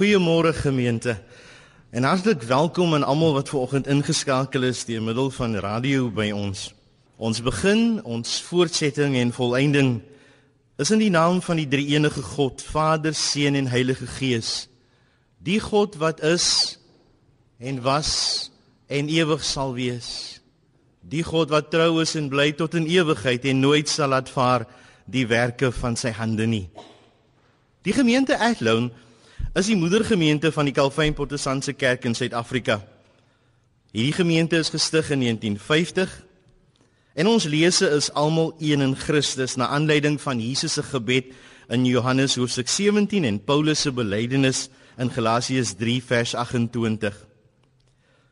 Goeiemôre gemeente. En hartlik welkom aan almal wat ver oggend ingeskakel is deur middel van radio by ons. Ons begin ons voortsetting en volëinding is in die naam van die Drie-enige God, Vader, Seun en Heilige Gees. Die God wat is en was en ewig sal wees. Die God wat trou is en bly tot in ewigheid en nooit sal laat vaar die werke van sy hande nie. Die gemeente Athlone is die moedergemeente van die Calvin Protestantse Kerk in Suid-Afrika. Hierdie gemeente is gestig in 1950 en ons lese is almal een in Christus na aanleiding van Jesus se gebed in Johannes hoofstuk 17 en Paulus se belydenis in Galasiërs 3 vers 28.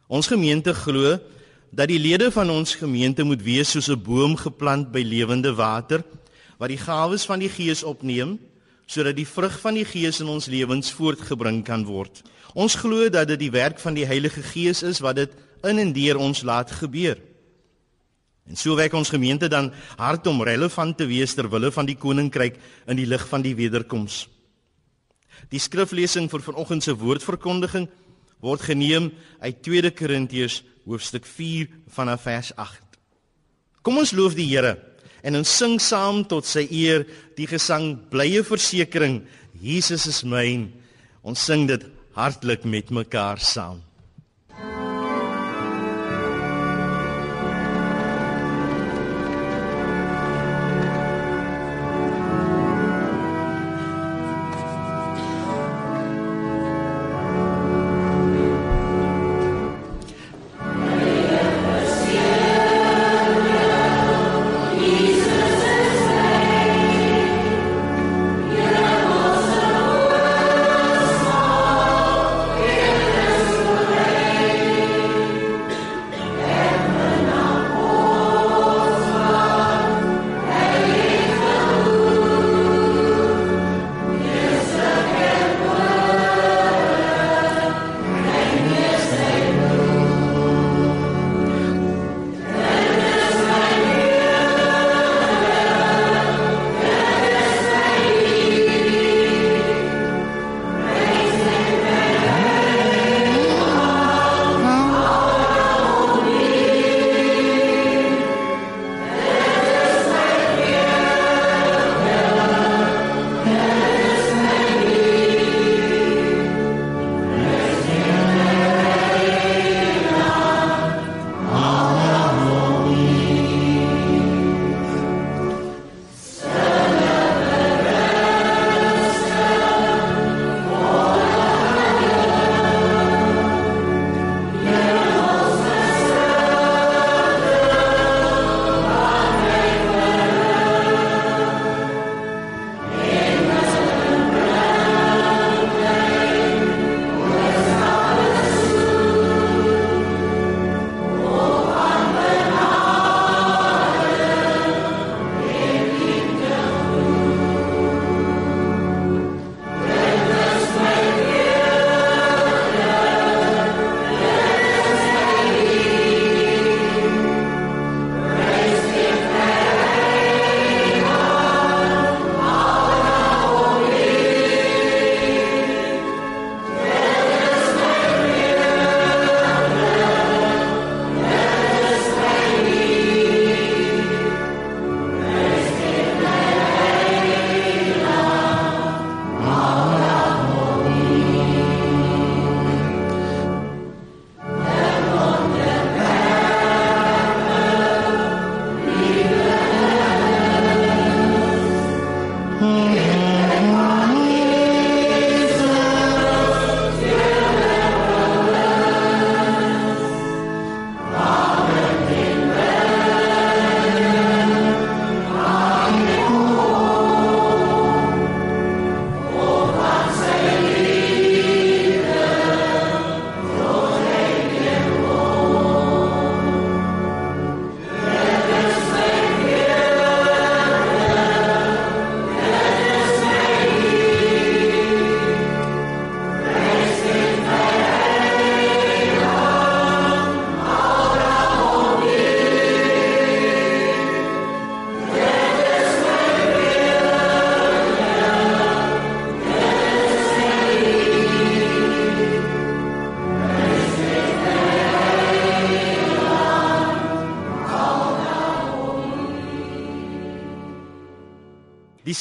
Ons gemeente glo dat die lede van ons gemeente moet wees soos 'n boom geplant by lewende water wat die gawes van die Gees opneem sodat die vrug van die Gees in ons lewens voortgebring kan word. Ons glo dat dit die werk van die Heilige Gees is wat dit in en deur ons laat gebeur. En so werk ons gemeente dan hard om relevant te wees ter wille van die koninkryk in die lig van die wederkoms. Die skriflesing vir vanoggend se woordverkondiging word geneem uit 2 Korintiërs hoofstuk 4 vanaf vers 8. Kom ons loof die Here en ons sing saam tot sy eer die gesang blye versekering Jesus is myn. Ons sing dit hartlik met mekaar saam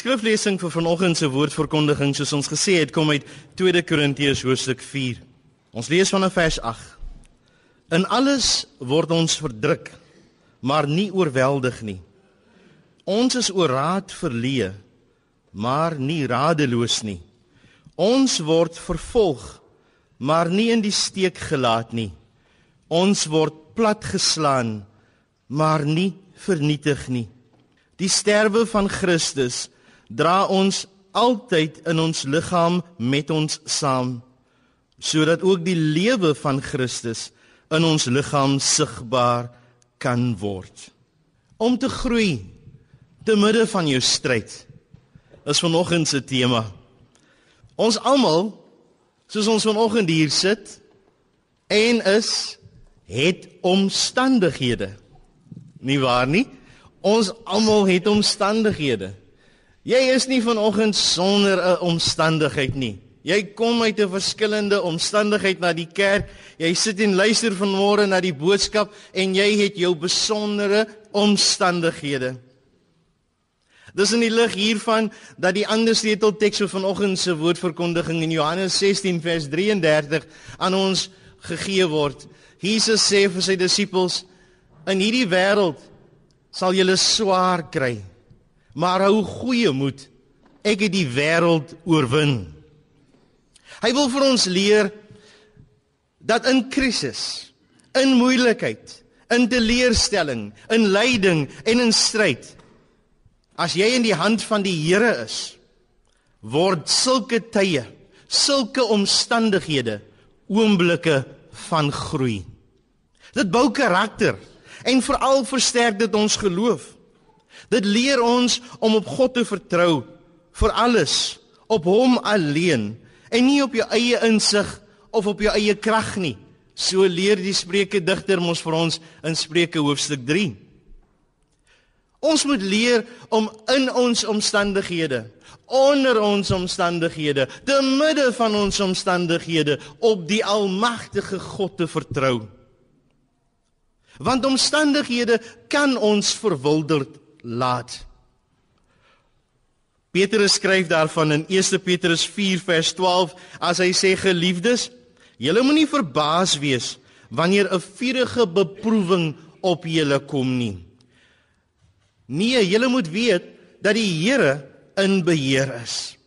skriflesing vir vanoggend se woordverkondiging, soos ons gesê het, kom uit 2 Korintiërs hoofstuk 4. Ons lees vanaf vers 8. In alles word ons verdruk, maar nie oorweldig nie. Ons is oor raad verleë, maar nie radeloos nie. Ons word vervolg, maar nie in die steek gelaat nie. Ons word platgeslaan, maar nie vernietig nie. Die sterwe van Christus dra ons altyd in ons liggaam met ons saam, sodat ook die lewe van Christus in ons liggaam sigbaar kan word. Om te groei te midde van jou stryd is vanoggend se tema. Ons almal soos ons vanoggend hier sit en is het omstandighede. Nie waar nie? Ons almal het omstandighede. Jy is nie vanoggend sonder 'n omstandigheid nie. Jy kom uit 'n verskillende omstandigheid na die kerk. Jy sit en luister vanmôre na die boodskap en jy het jou besondere omstandighede. Dis in die lig hiervan dat die ander sleutelteks vir vanoggend se woordverkondiging in Johannes 16 vers 33 aan ons gegee word. Jesus sê vir sy disippels: "In hierdie wêreld sal julle swaar kry, maar hou goeie moed. Ek het die wêreld oorwin." Hy wil vir ons leer dat in krisis, in moeilikheid, in teleurstelling, in lyding en in stryd as jy in die hand van die Here is, word sulke tye, sulke omstandighede oomblikke van groei. Dit bou karakter en veral versterk dit ons geloof. Dit leer ons om op God te vertrou vir alles, op hom alleen en nie op jou eie insig of op jou eie krag nie. So leer die Spreuke digter mos vir ons in Spreuke hoofstuk 3. Ons moet leer om in ons omstandighede, onder ons omstandighede, te midde van ons omstandighede op die almagtige God te vertrou. Want omstandighede kan ons verwilderd laat. Petrus skryf daarvan in 1 Petrus 4 vers 12 as hy sê geliefdes, julle moenie verbaas wees wanneer 'n vuurige beproewing op julle kom nie. Nee, julle moet weet dat die Here in beheer is.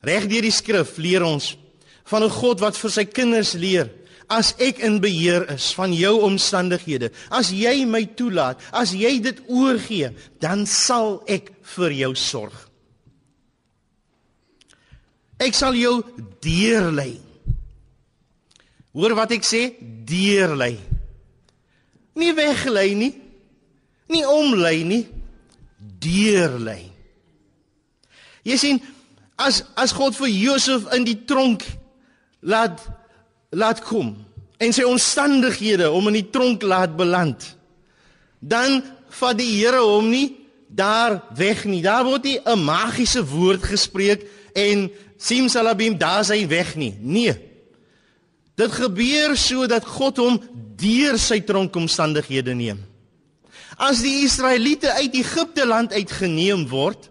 Reg deur die skrif leer ons van 'n God wat vir sy kinders leer as ek in beheer is van jou omstandighede, as jy my toelaat, as jy dit oorgee, dan sal ek vir jou sorg. Ek sal jou deurlei. Hoor wat ek sê, deurlei. Nie weglei nie. Nie omlei nie. Deurlei. Jy sien, as as God vir Josef in die tronk laat laat kom en sy omstandighede om in die tronk laat beland, dan vat die Here hom nie daar weg nie. Daar word nie 'n magiese woord gespreek en simsalabim daar sy weg nie. Nee. Dit gebeur sodat God hom deur sy tronkomstandighede neem. As die Israeliete uit Egipte land uitgeneem word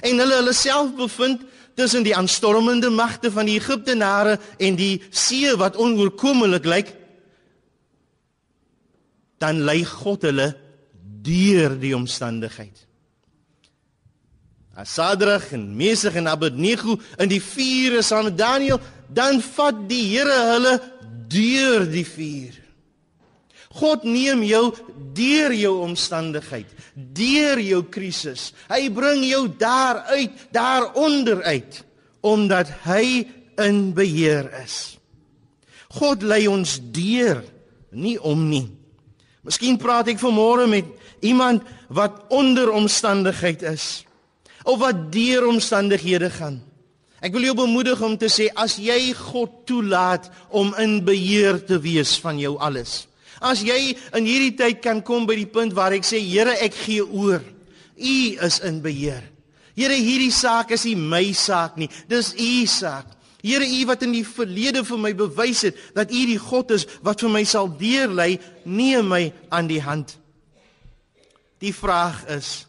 en hulle hulle self bevind tussen die aanstormende magte van die Egiptenare en die see wat onoorkomlik lyk, dan lei God hulle deur die omstandigheid. As Sadrag en Mesach en Abednego in die vuur is saam met Daniël, dan vat die Here hulle deur die vuur. God neem jou deur jou omstandigheid, deur jou krisis. Hy bring jou daar uit, daaronder uit, omdat hy in beheer is. God lei ons deur, nie om nie. Miskien praat ek vanmôre met iemand wat onder omstandigheid is of wat deur omstandighede gaan. Ek wil jou bemoedig om te sê as jy God toelaat om in beheer te wees van jou alles. As jy in hierdie tyd kan kom by die punt waar ek sê Here, ek gee oor. U is in beheer. Here, hierdie saak is nie my saak nie. Dis u saak. Here, u wat in die verlede vir my bewys het dat u die God is wat vir my sal deurlei, neem my aan die hand. Die vraag is: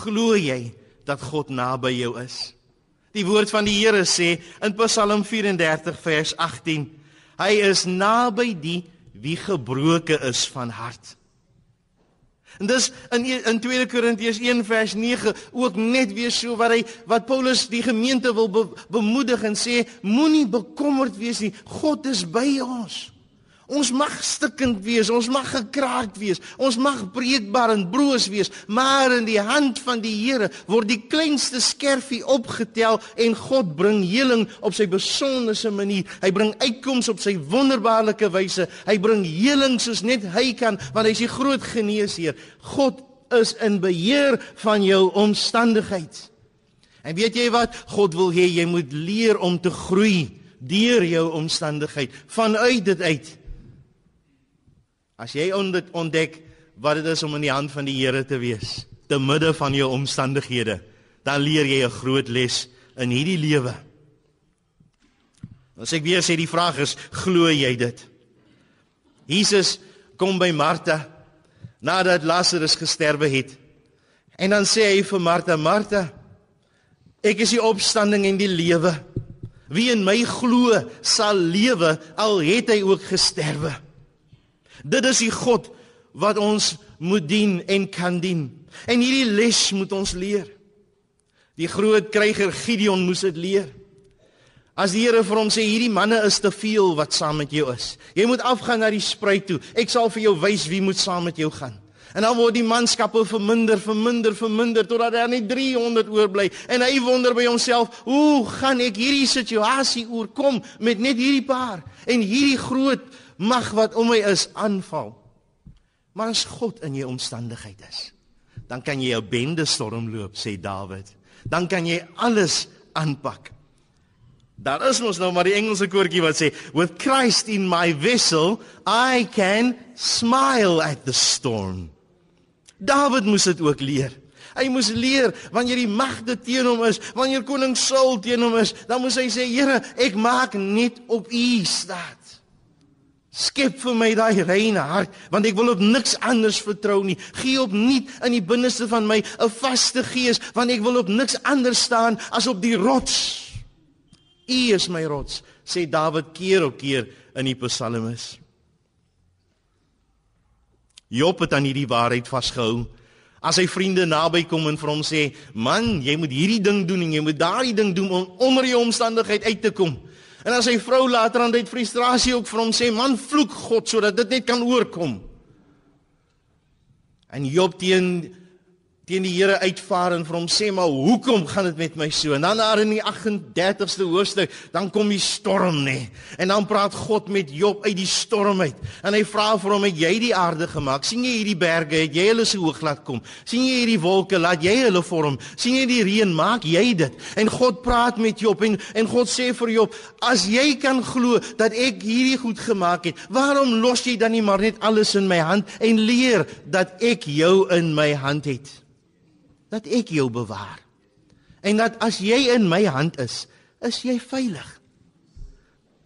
Glo jy dat God naby jou is? Die woord van die Here sê in Psalm 34 vers 18: Hy is naby die wie gebroken is van hart. En dis in in 2 Korintiërs 1 vers 9 ook net weer so wat hy wat Paulus die gemeente wil be, bemoedig en sê moenie bekommerd wees nie. God is by ons. Ons mag stikkend wees, ons mag gekraak wees, ons mag breekbaar en broos wees, maar in die hand van die Here word die kleinste skerfie opgetel en God bring heling op sy besonderse manier. Hy bring uitkoms op sy wonderbaarlike wyse. Hy bring heling soos net hy kan, want hy is die groot geneesheer. God is in beheer van jou omstandighede. En weet jy wat? God wil hê jy moet leer om te groei deur jou omstandigheid vanuit dit uit. As jy ontdek wat dit is om in die hand van die Here te wees, te midde van jou omstandighede, dan leer jy 'n groot les in hierdie lewe. As ek weer sê die vraag is, glo jy dit? Jesus kom by Martha nadat Lazarus gesterwe het. En dan sê hy vir Martha, Martha, ek is die opstanding en die lewe. Wie in my glo, sal lewe al het hy ook gesterwe. Dit is die God wat ons moet dien en kan dien. En hierdie les moet ons leer. Die groot kryger Gideon moes dit leer. As die Here vir hom sê hierdie manne is te veel wat saam met jou is. Jy moet afgaan na die spruit toe. Ek sal vir jou wys wie moet saam met jou gaan. En dan word die manskappe verminder, verminder, verminder totdat daar net 300 oorbly. En hy wonder by homself, "Hoe gaan ek hierdie situasie oorkom met net hierdie paar en hierdie groot mag wat om my is aanval. Maar as God in jou omstandigheid is, dan kan jy jou bende storm loop, sê Dawid. Dan kan jy alles aanpak. Daar is mos nou maar die Engelse koortjie wat sê, "With Christ in my vessel, I can smile at the storm." Dawid moes dit ook leer. Hy moes leer wanneer die magte teen hom is, wanneer koning Saul teen hom is, dan moes hy sê, "Here, ek maak net op U staat." Skep vir my daai reine hart, want ek wil op niks anders vertrou nie. Gee op nuut in die binneste van my 'n vaste gees, want ek wil op niks anders staan as op die rots. U is my rots, sê Dawid keer op keer in die psalmes. Job het aan hierdie waarheid vasgehou. As sy vriende naby kom en vir hom sê, "Man, jy moet hierdie ding doen en jy moet daardie ding doen om onder jou omstandigheid uit te kom." En as sy vrou later aan dit frustrasie ook vir hom sê, man vloek God sodat dit net kan oorkom. En Job teen teen die Here uitvaar en vir hom sê maar hoekom gaan dit met my so? En dan daar in die 38ste hoofstuk, dan kom die storm nê. En dan praat God met Job uit die storm uit. En hy vra vir hom, "Het jy die aarde gemaak? sien jy hierdie berge? Het jy hulle so hoog laat kom? sien jy hierdie wolke? Laat jy hulle vorm? sien jy die reën? Maak jy dit?" En God praat met Job en en God sê vir Job, "As jy kan glo dat ek hierdie goed gemaak het, waarom los jy dan nie maar net alles in my hand en leer dat ek jou in my hand het?" Dat ek jou bewaar. En dat as jy in my hand is, is jy veilig.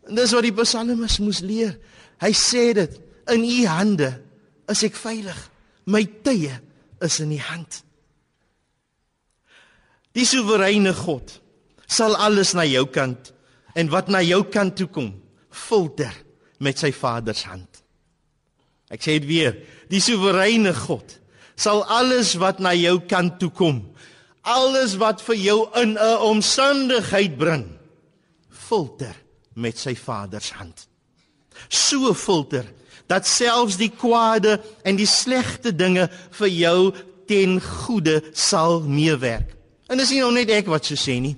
En dis wat die psalmis moes leer. Hy sê dit, in u hande is ek veilig. My tye is in u hand. Die soewereine God sal alles na jou kant en wat na jou kant toe kom, filter met sy Vader se hand. Ek sê dit weer, die soewereine God sal alles wat na jou kant toe kom, alles wat vir jou in 'n omstandigheid bring, filter met sy Vader se hand. So filter dat selfs die kwade en die slegte dinge vir jou ten goeie sal meewerk. En dis nie nou net ek wat so sê nie.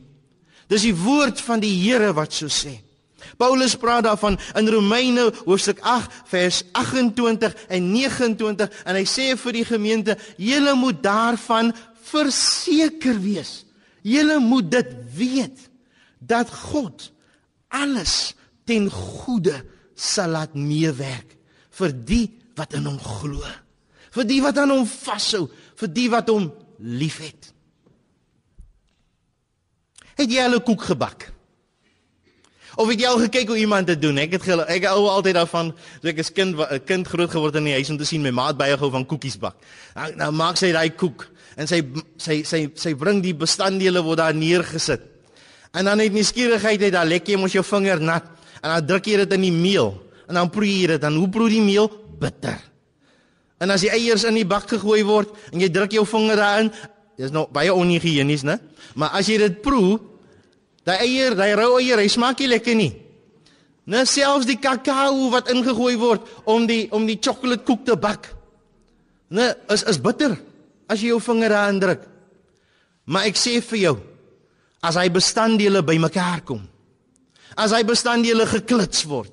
Dis die woord van die Here wat so sê. Paulus praat daarvan in Romeine hoofstuk 8 vers 28 en 29 en hy sê vir die gemeente: "Julle moet daarvan verseker wees. Julle moet dit weet dat God alles ten goeie sal laat meewerk vir die wat in hom glo, vir die wat aan hom vashou, vir die wat hom liefhet." Het jy al 'n koek gebak? Of het jy al gekyk hoe iemand dit doen? Ek het gel, ek hou altyd daarvan, so ek is kind 'n kind groot geword in die huis om te sien my maat baie gou van koekies bak. Nou, nou maak sy daai koek en sy sy sy sy bring die bestanddele word daar neergesit. En dan het nuuskierigheid het daar lek jy mos jou vinger nat en dan druk jy dit in die meel en dan proe jy dit dan hoe proe die meel bitter. En as die eiers in die bak gegooi word en jy druk jou vinger daarin, dis nou baie onhygiënies, né? Maar as jy dit proe, daai eier, daai rou eier, hy smaak nie lekker nie. Nou selfs die kakao wat ingegooi word om die om die sjokoladekoek te bak. Nee, is is bitter as jy jou vinger daarin druk. Maar ek sê vir jou, as hy bestanddele bymekaar kom, as hy bestanddele geklits word,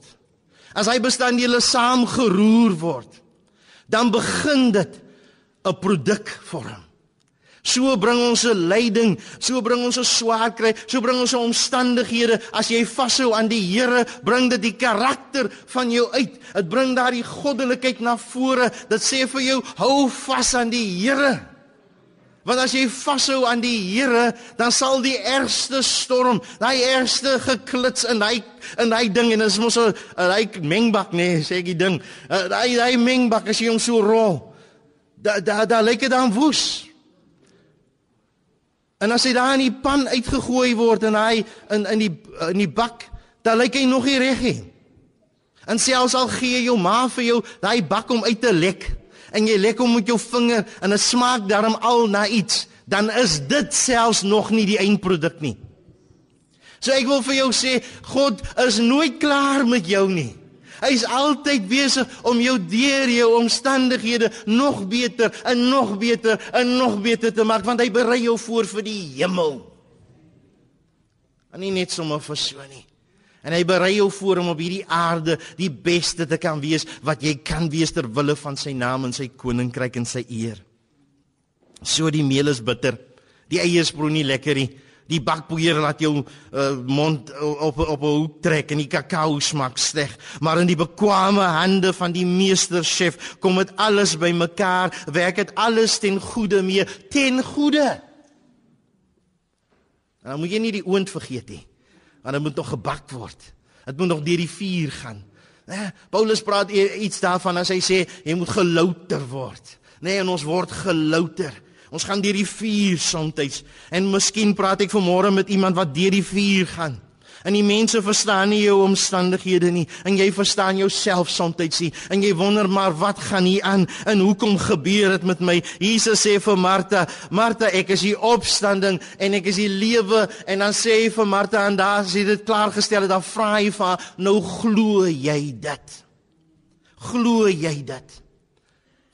as hy bestanddele saamgeroer word, dan begin dit 'n produk vorm. So bring ons 'n lyding, so bring ons 'n swaar kry, so bring ons 'n omstandighede. As jy vashou aan die Here, bring dit die karakter van jou uit. Dit bring daardie goddelikheid na vore. Dit sê vir jou, hou vas aan die Here. Want as jy vashou aan die Here, dan sal die ergste storm, daai ergste geklits in hy in hy ding en dit is mos 'n hy mengbak nê, nee, sê ek die ding. Daai daai mengbak as jy hom so rol. Da da da lyk dit dan woes. En as hy daar in die pan uitgegooi word en hy in in die in die bak, dan lyk hy nog nie reg nie. En selfs al gee jou ma vir jou daai bak om uit te lek en jy lek hom met jou vinger en dit smaak darm al na iets, dan is dit selfs nog nie die eindproduk nie. So ek wil vir jou sê, God is nooit klaar met jou nie. Hy's altyd besig om jou deur jou omstandighede nog beter en nog beter en nog beter te maak want hy berei jou voor vir die hemel. En nie net sommer vir so nie. En hy berei jou voor om op hierdie aarde die beste te kan wees wat jy kan wees ter wille van sy naam en sy koninkryk en sy eer. So die meel is bitter. Die eiers proe nie lekker nie. Die bakpoeier laat jou uh, mond op op 'n hoek trek en die kakao smaak sleg, maar in die bekwame hande van die meesterchef kom dit alles bymekaar, werk dit alles ten goeie mee, ten goeie. En dan moet jy nie die oond vergeet nie. Want dit moet nog gebak word. Dit moet nog deur die vuur gaan. Eh, Paulus praat e-, iets daarvan as hy sê jy moet gelouter word. Nee, en ons word gelouter. Ons gaan deur die vuur soms en miskien praat ek vanmôre met iemand wat deur die vuur gaan. En die mense verstaan nie jou omstandighede nie en jy verstaan jouself soms nie en jy wonder maar wat gaan hier aan en hoekom gebeur dit met my? Jesus sê vir Martha, Martha, ek is die opstanding en ek is die lewe en dan sê hy vir Martha en daar as hy dit klaargestel het, dan vra hy vir haar, nou glo jy dit? Glo jy dit?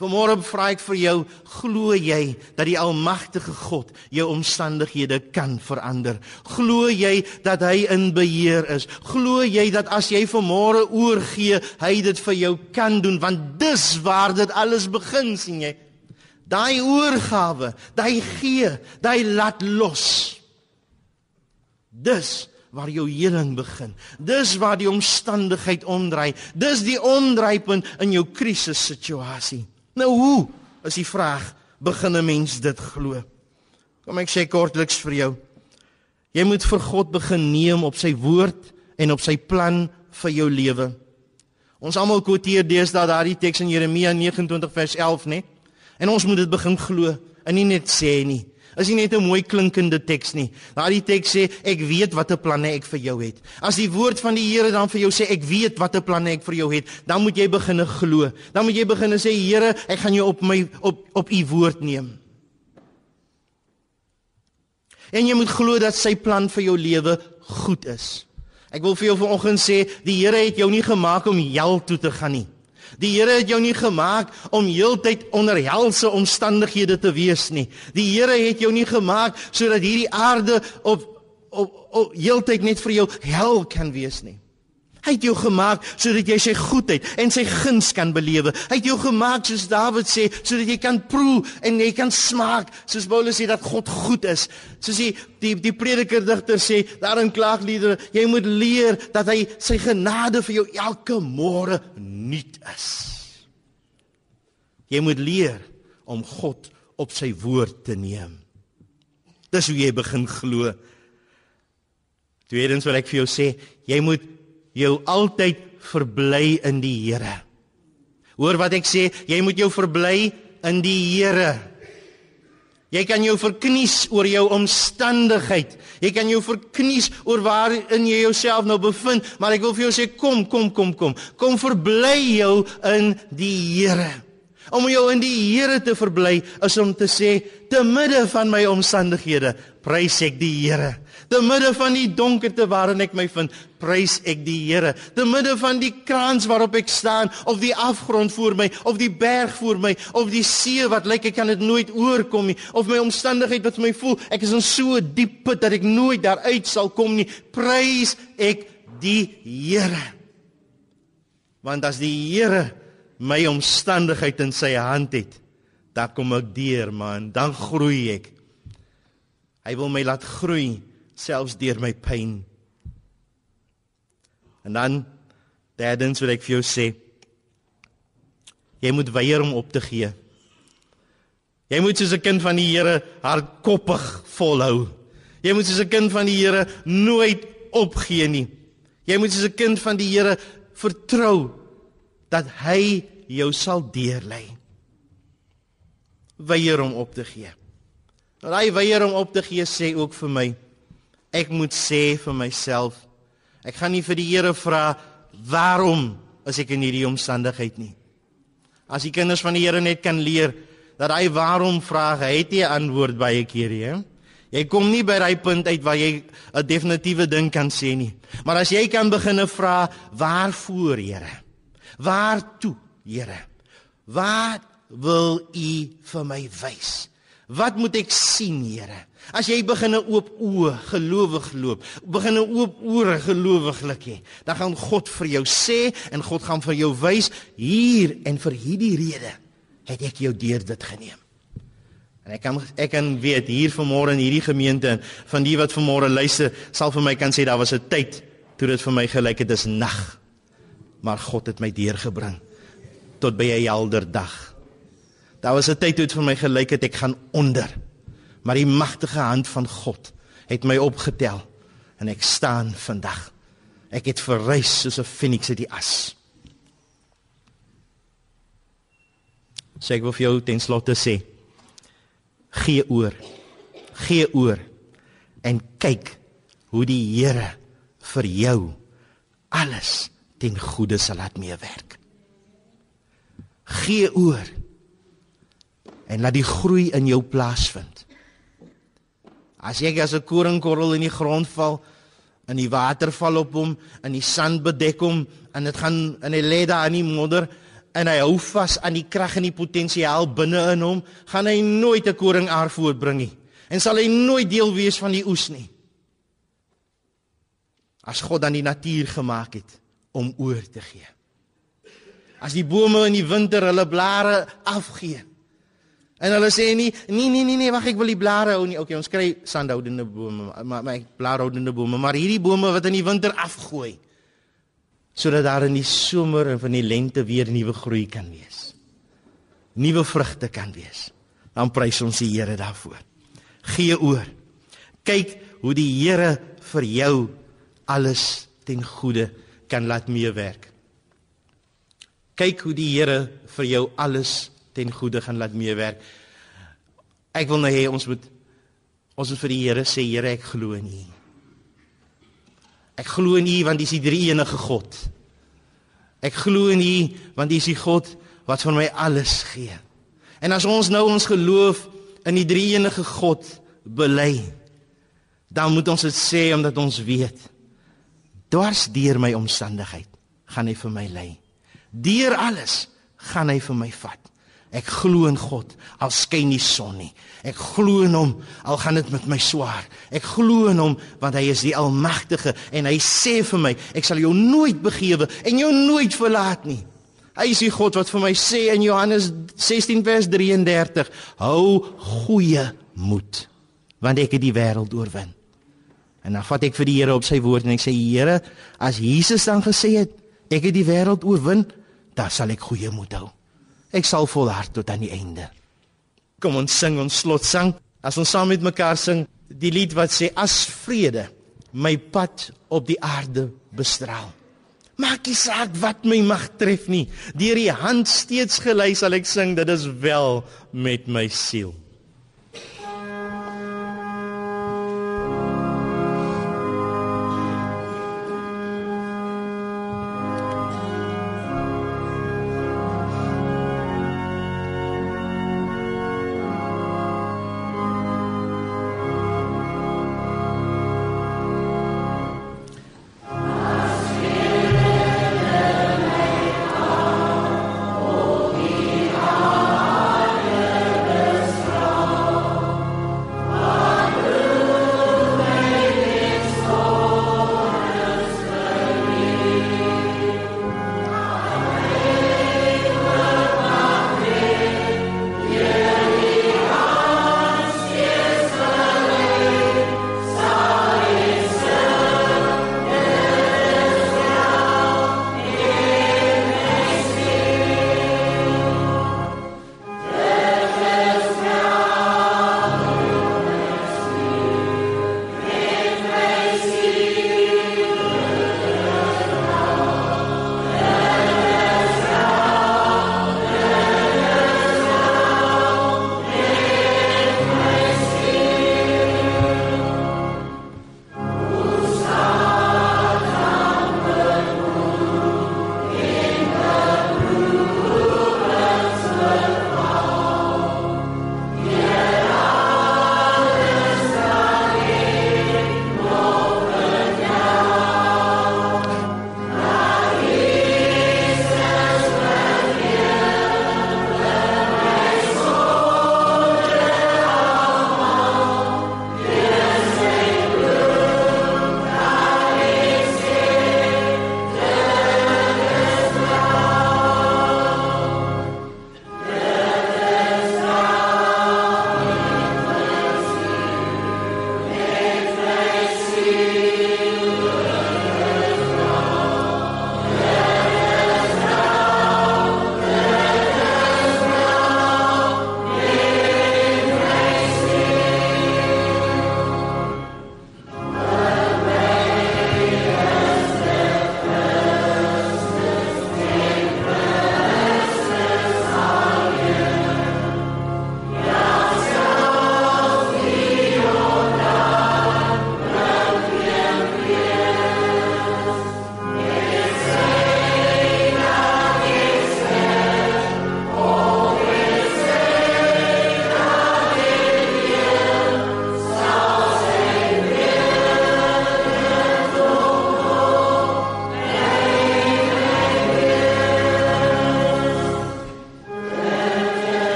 Vanmôre vra ek vir jou, glo jy dat die almagtige God jou omstandighede kan verander? Glo jy dat hy in beheer is? Glo jy dat as jy vanmôre oorgee, hy dit vir jou kan doen want dis waar dit alles begin, sien jy? Daai oorgawe, daai gee, daai laat los. Dis waar jou heling begin. Dis waar die omstandigheid omdraai. Dis die omdraaipunt in jou krisissituasie. Nou hoe is die vraag begin 'n mens dit glo? Kom ek sê kortliks vir jou. Jy moet vir God begin neem op sy woord en op sy plan vir jou lewe. Ons almal quoteer deesdae daardie teks in Jeremia 29 vers 11, né? En ons moet dit begin glo en nie net sê nie. Is nie net 'n mooi klinkende teks nie. Daardie teks sê ek weet watter planne ek vir jou het. As die woord van die Here dan vir jou sê ek weet watter planne ek vir jou het, dan moet jy begine glo. Dan moet jy begine sê Here, ek gaan jou op my op op u woord neem. En jy moet glo dat sy plan vir jou lewe goed is. Ek wil vir jou vanoggend sê, die Here het jou nie gemaak om hel toe te gaan nie. Die Here het jou nie gemaak om heeltyd onder helse omstandighede te wees nie. Die Here het jou nie gemaak sodat hierdie aarde op op, op heeltyd net vir jou hel kan wees nie. Hy het jou gemaak sodat jy sy goedheid en sy guns kan belewe. Hy het jou gemaak soos Dawid sê, sodat jy kan proe en jy kan smaak, soos Paulus sê dat God goed is. Soos die die, die prediker digter sê, daarin klaagliedere, jy moet leer dat hy sy genade vir jou elke môre nuut is. Jy moet leer om God op sy woord te neem. Dis hoe jy begin glo. Tweedens wil ek vir jou sê, jy moet jou altyd verbly in die Here. Hoor wat ek sê, jy moet jou verbly in die Here. Jy kan jou verknies oor jou omstandigheid. Jy kan jou verknies oor waarin jy jouself nou bevind, maar ek wil vir jou sê kom, kom, kom, kom. Kom verbly jou in die Here. Om jou in die Here te verbly is om te sê te midde van my omstandighede, prys ek die Here. Te midde van die donkerte waarin ek my vind, prys ek die Here. Te midde van die kraans waarop ek staan, of die afgrond voor my, of die berg voor my, of die see wat lyk ek kan dit nooit oorkom nie, of my omstandigheid wat my voel ek is in so 'n diep put dat ek nooit daaruit sal kom nie, prys ek die Here. Want as die Here my omstandigheid in sy hand het, dan kom ek deur, man, dan groei ek. Hy wil my laat groei selfs deur my pyn. En dan derdens wil ek vir jou sê jy moet weier om op te gee. Jy moet soos 'n kind van die Here hardkoppig volhou. Jy moet soos 'n kind van die Here nooit opgee nie. Jy moet soos 'n kind van die Here vertrou dat hy jou sal deurlei. Weier om op te gee. Daai weier om op te gee sê ook vir my ek moet sê vir myself ek gaan nie vir die Here vra waarom as ek in hierdie omstandigheid nie? As die kinders van die Here net kan leer dat hy waarom vra het jy antwoord baie keer hè. Jy kom nie by daai punt uit waar jy 'n definitiewe ding kan sê nie. Maar as jy kan beginne vra waarvoor Here? Waartoe Here? Wat wil u vir my wys? Wat moet ek sien Here As jy begin 'n oop oë gelowig loop, begin 'n oop ore gelowiglik hê, dan gaan God vir jou sê en God gaan vir jou wys hier en vir hierdie rede het ek jou deur dit geneem. En ek kan ek kan weet hier vanmôre in hierdie gemeente van die wat vanmôre luister, sal vir my kan sê daar was 'n tyd toe dit vir my gelyk het dis nag. Maar God het my deurgebring tot by 'n helder dag. Daar was 'n tyd toe dit vir my gelyk het ek gaan onder maar die magtige hand van God het my opgetel en ek staan vandag. Ek het verrys soos 'n feniks uit die as. Sê ek wil vir jou ten slotte sê: Gee oor. Gee oor en kyk hoe die Here vir jou alles ten goeie sal laat meewerk. Gee oor en laat die groei in jou plaasvind. As jy as 'n koringkorrel in die grond val, in die water val op hom, in die sand bedek hom en dit gaan in hy lê daar in die modder en hy hou vas aan die krag en die potensiaal binne in hom, gaan hy nooit 'n koringaar voortbring nie en sal hy nooit deel wees van die oes nie. As God dan die natuur gemaak het om oor te gee. As die bome in die winter hulle blare afgee En hulle sê nie nee nee nee nee wag ek wil die blare hou nie. Okay, ons kry sandhoudende bome, maar my blaarhoudende bome, maar hierdie bome wat in die winter afgooi sodat daar in die somer en van die lente weer nuwe groei kan wees. Nuwe vrugte kan wees. Dan prys ons die Here daarvoor. Gee oor. Kyk hoe die Here vir jou alles ten goeie kan laat meewerk. Kyk hoe die Here vir jou alles ten goeie gaan laat meewerk. Ek wil nou hê ons moet ons moet vir die Here sê Here ek glo in U. Ek glo in U want U is die drie enige God. Ek glo in U want U is die God wat vir my alles gee. En as ons nou ons geloof in die drie enige God bely, dan moet ons dit sê omdat ons weet dwars deur my omstandigheid gaan hy vir my lei. Deur alles gaan hy vir my vat. Ek glo in God al skyn die son nie. Ek glo in hom al gaan dit met my swaar. Ek glo in hom want hy is die almagtige en hy sê vir my ek sal jou nooit begewe en jou nooit verlaat nie. Hy is die God wat vir my sê in Johannes 16 vers 33: Hou goeie moed want ek het die wêreld oorwin. En dan vat ek vir die Here op sy woord en ek sê Here, as Jesus dan gesê het ek het die wêreld oorwin, dan sal ek goeie moed hou. Ek sal volhard tot aan die einde. Kom ons sing ons slotsang. As ons saam met mekaar sing die lied wat sê as vrede my pad op die aarde bestraal. Maak nie saak wat my mag tref nie. Deur die hand steeds gelei sal ek sing dit is wel met my siel.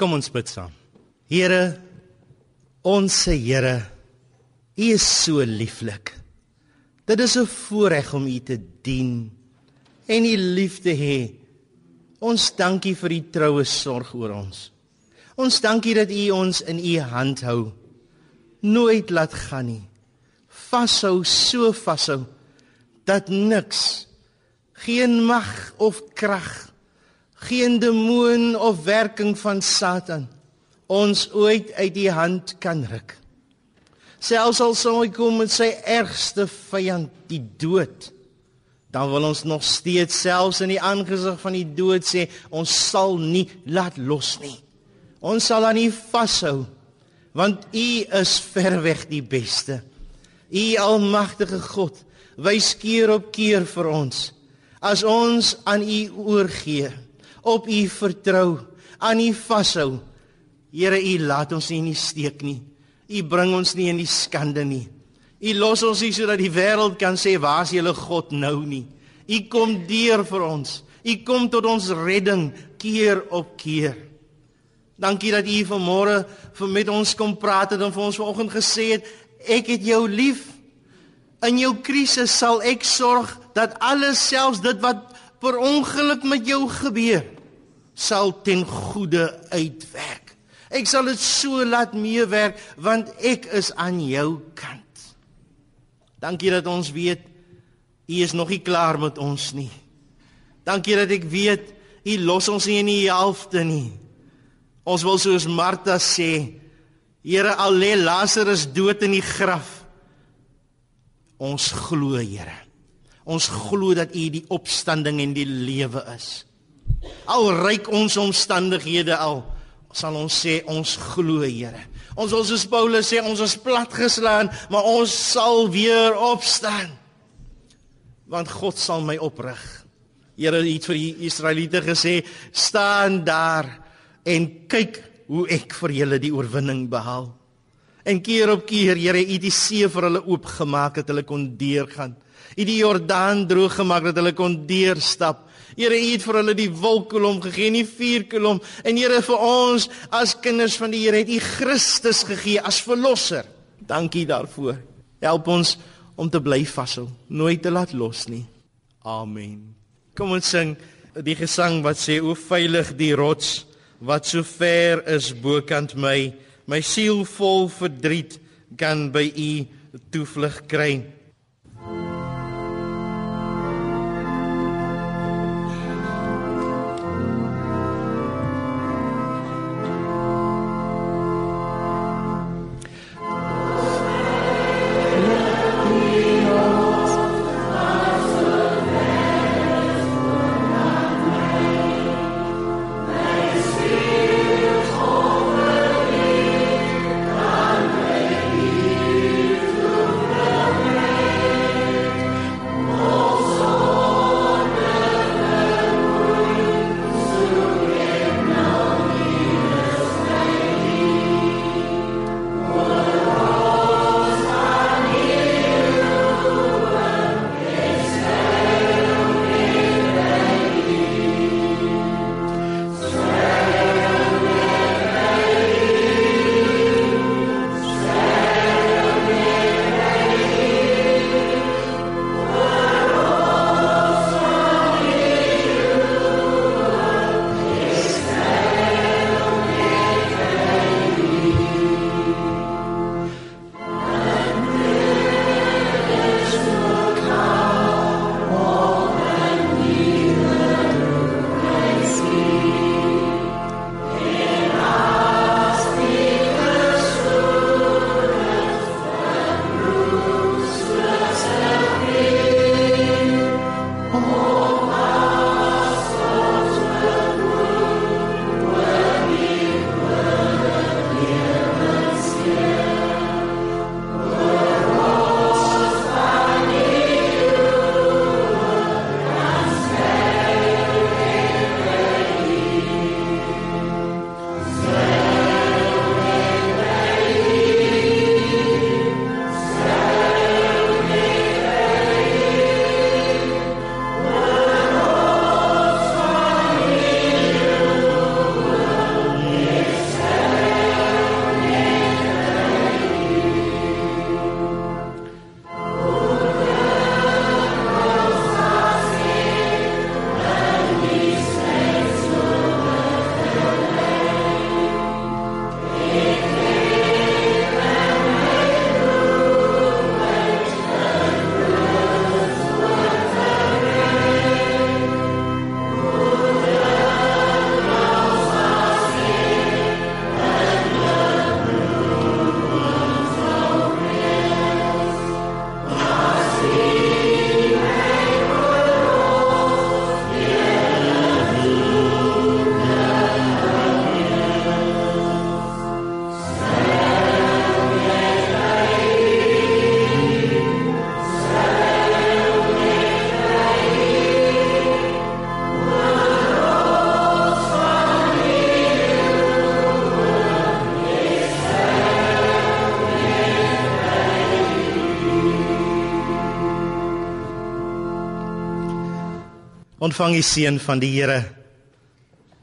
Kom ons bid saam. Here, ons se Here, U is so lieflik. Dit is 'n voorreg om U te dien en U lief te hê. Ons dankie vir U troue sorg oor ons. Ons dankie dat U ons in U hand hou. Nooit laat gaan nie. Vashou, so vashou dat niks geen mag of krag geen demoon of werking van Satan ons ooit uit die hand kan ruk. Selfs al sou hy kom met sy ergste vyand, die dood, dan wil ons nog steeds selfs in die aangesig van die dood sê, ons sal nie laat los nie. Ons sal aan U vashou, want U is verweg die beste. U almagtige God, wys keer op keer vir ons as ons aan U oorgee op U vertrou, aan U vashou. Here, U laat ons nie in die steek nie. U bring ons nie in die skande nie. U los ons nie sodat die wêreld kan sê waar is julle God nou nie. U kom deur vir ons. U kom tot ons redding keer op keer. Dankie dat U vanmôre vir met ons kom praat het en vir ons vanoggend gesê het ek het jou lief. In jou krisis sal ek sorg dat alles selfs dit wat per ongeluk met jou gebeur sal ten goeie uitwerk. Ek sal dit so laat meewerk want ek is aan jou kant. Dankie dat ons weet U is nog nie klaar met ons nie. Dankie dat ek weet U los ons nie in die helfte nie. Ons wil soos Martha sê, Here, al lê Lazarus dood in die graf. Ons glo, Here. Ons glo dat U die opstanding en die lewe is. Al ryk ons omstandighede al, sal ons sê ons glo, Here. Ons wil soos Paulus sê ons is platgeslaan, maar ons sal weer opstaan. Want God sal my oprig. Here het vir die Israeliete gesê, staan daar en kyk hoe ek vir julle die oorwinning behaal. En keer op keer, Here, U het die see vir hulle oopgemaak dat hulle kon deurgaan. U die Jordaan droog gemaak dat hulle kon deurstap. Here, U het vir hulle die wolkkolom gegee, nie vuurkolom. En Here, vir ons as kinders van die Here het U Christus gegee as verlosser. Dankie daarvoor. Help ons om te bly vashou, nooit te laat los nie. Amen. Kom ons sing die gesang wat sê o veilig die rots wat so ver is bokant my, my siel vol verdriet kan by U toevlug kry. Ontvang die seën van die Here.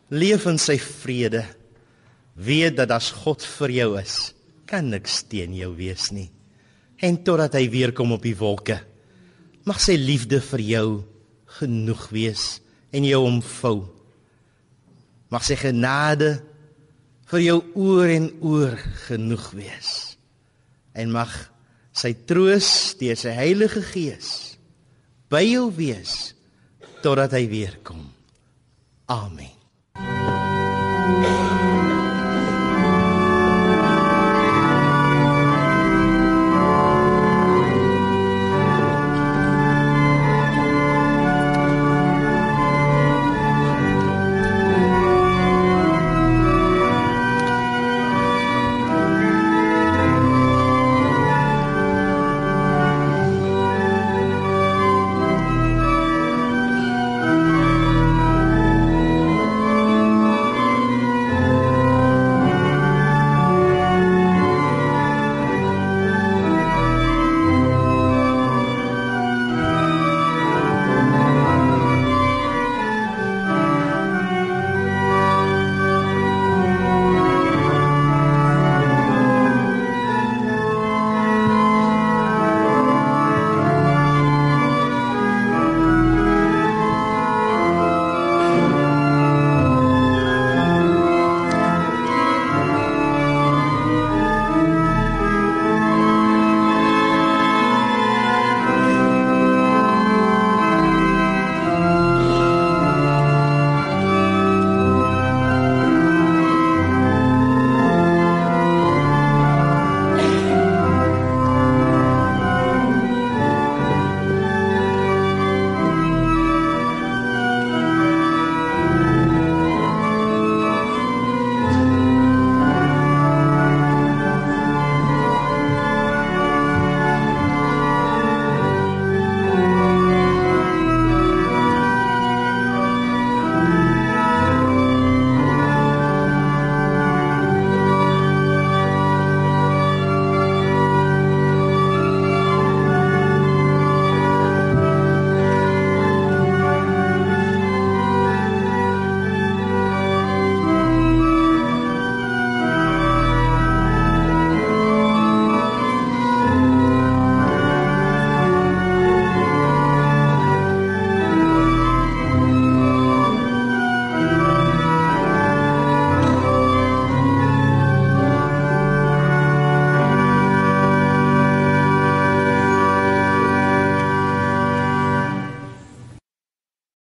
Leef in sy vrede. Weet dat as God vir jou is, kan niks teen jou wees nie. En totdat hy weer kom op die wolke, mag sy liefde vir jou genoeg wees en jou omvou. Mag sy genade vir jou oor en oor genoeg wees. En mag sy troos deur sy Heilige Gees by jou wees totdat hy weer kom. Amen. Thank you.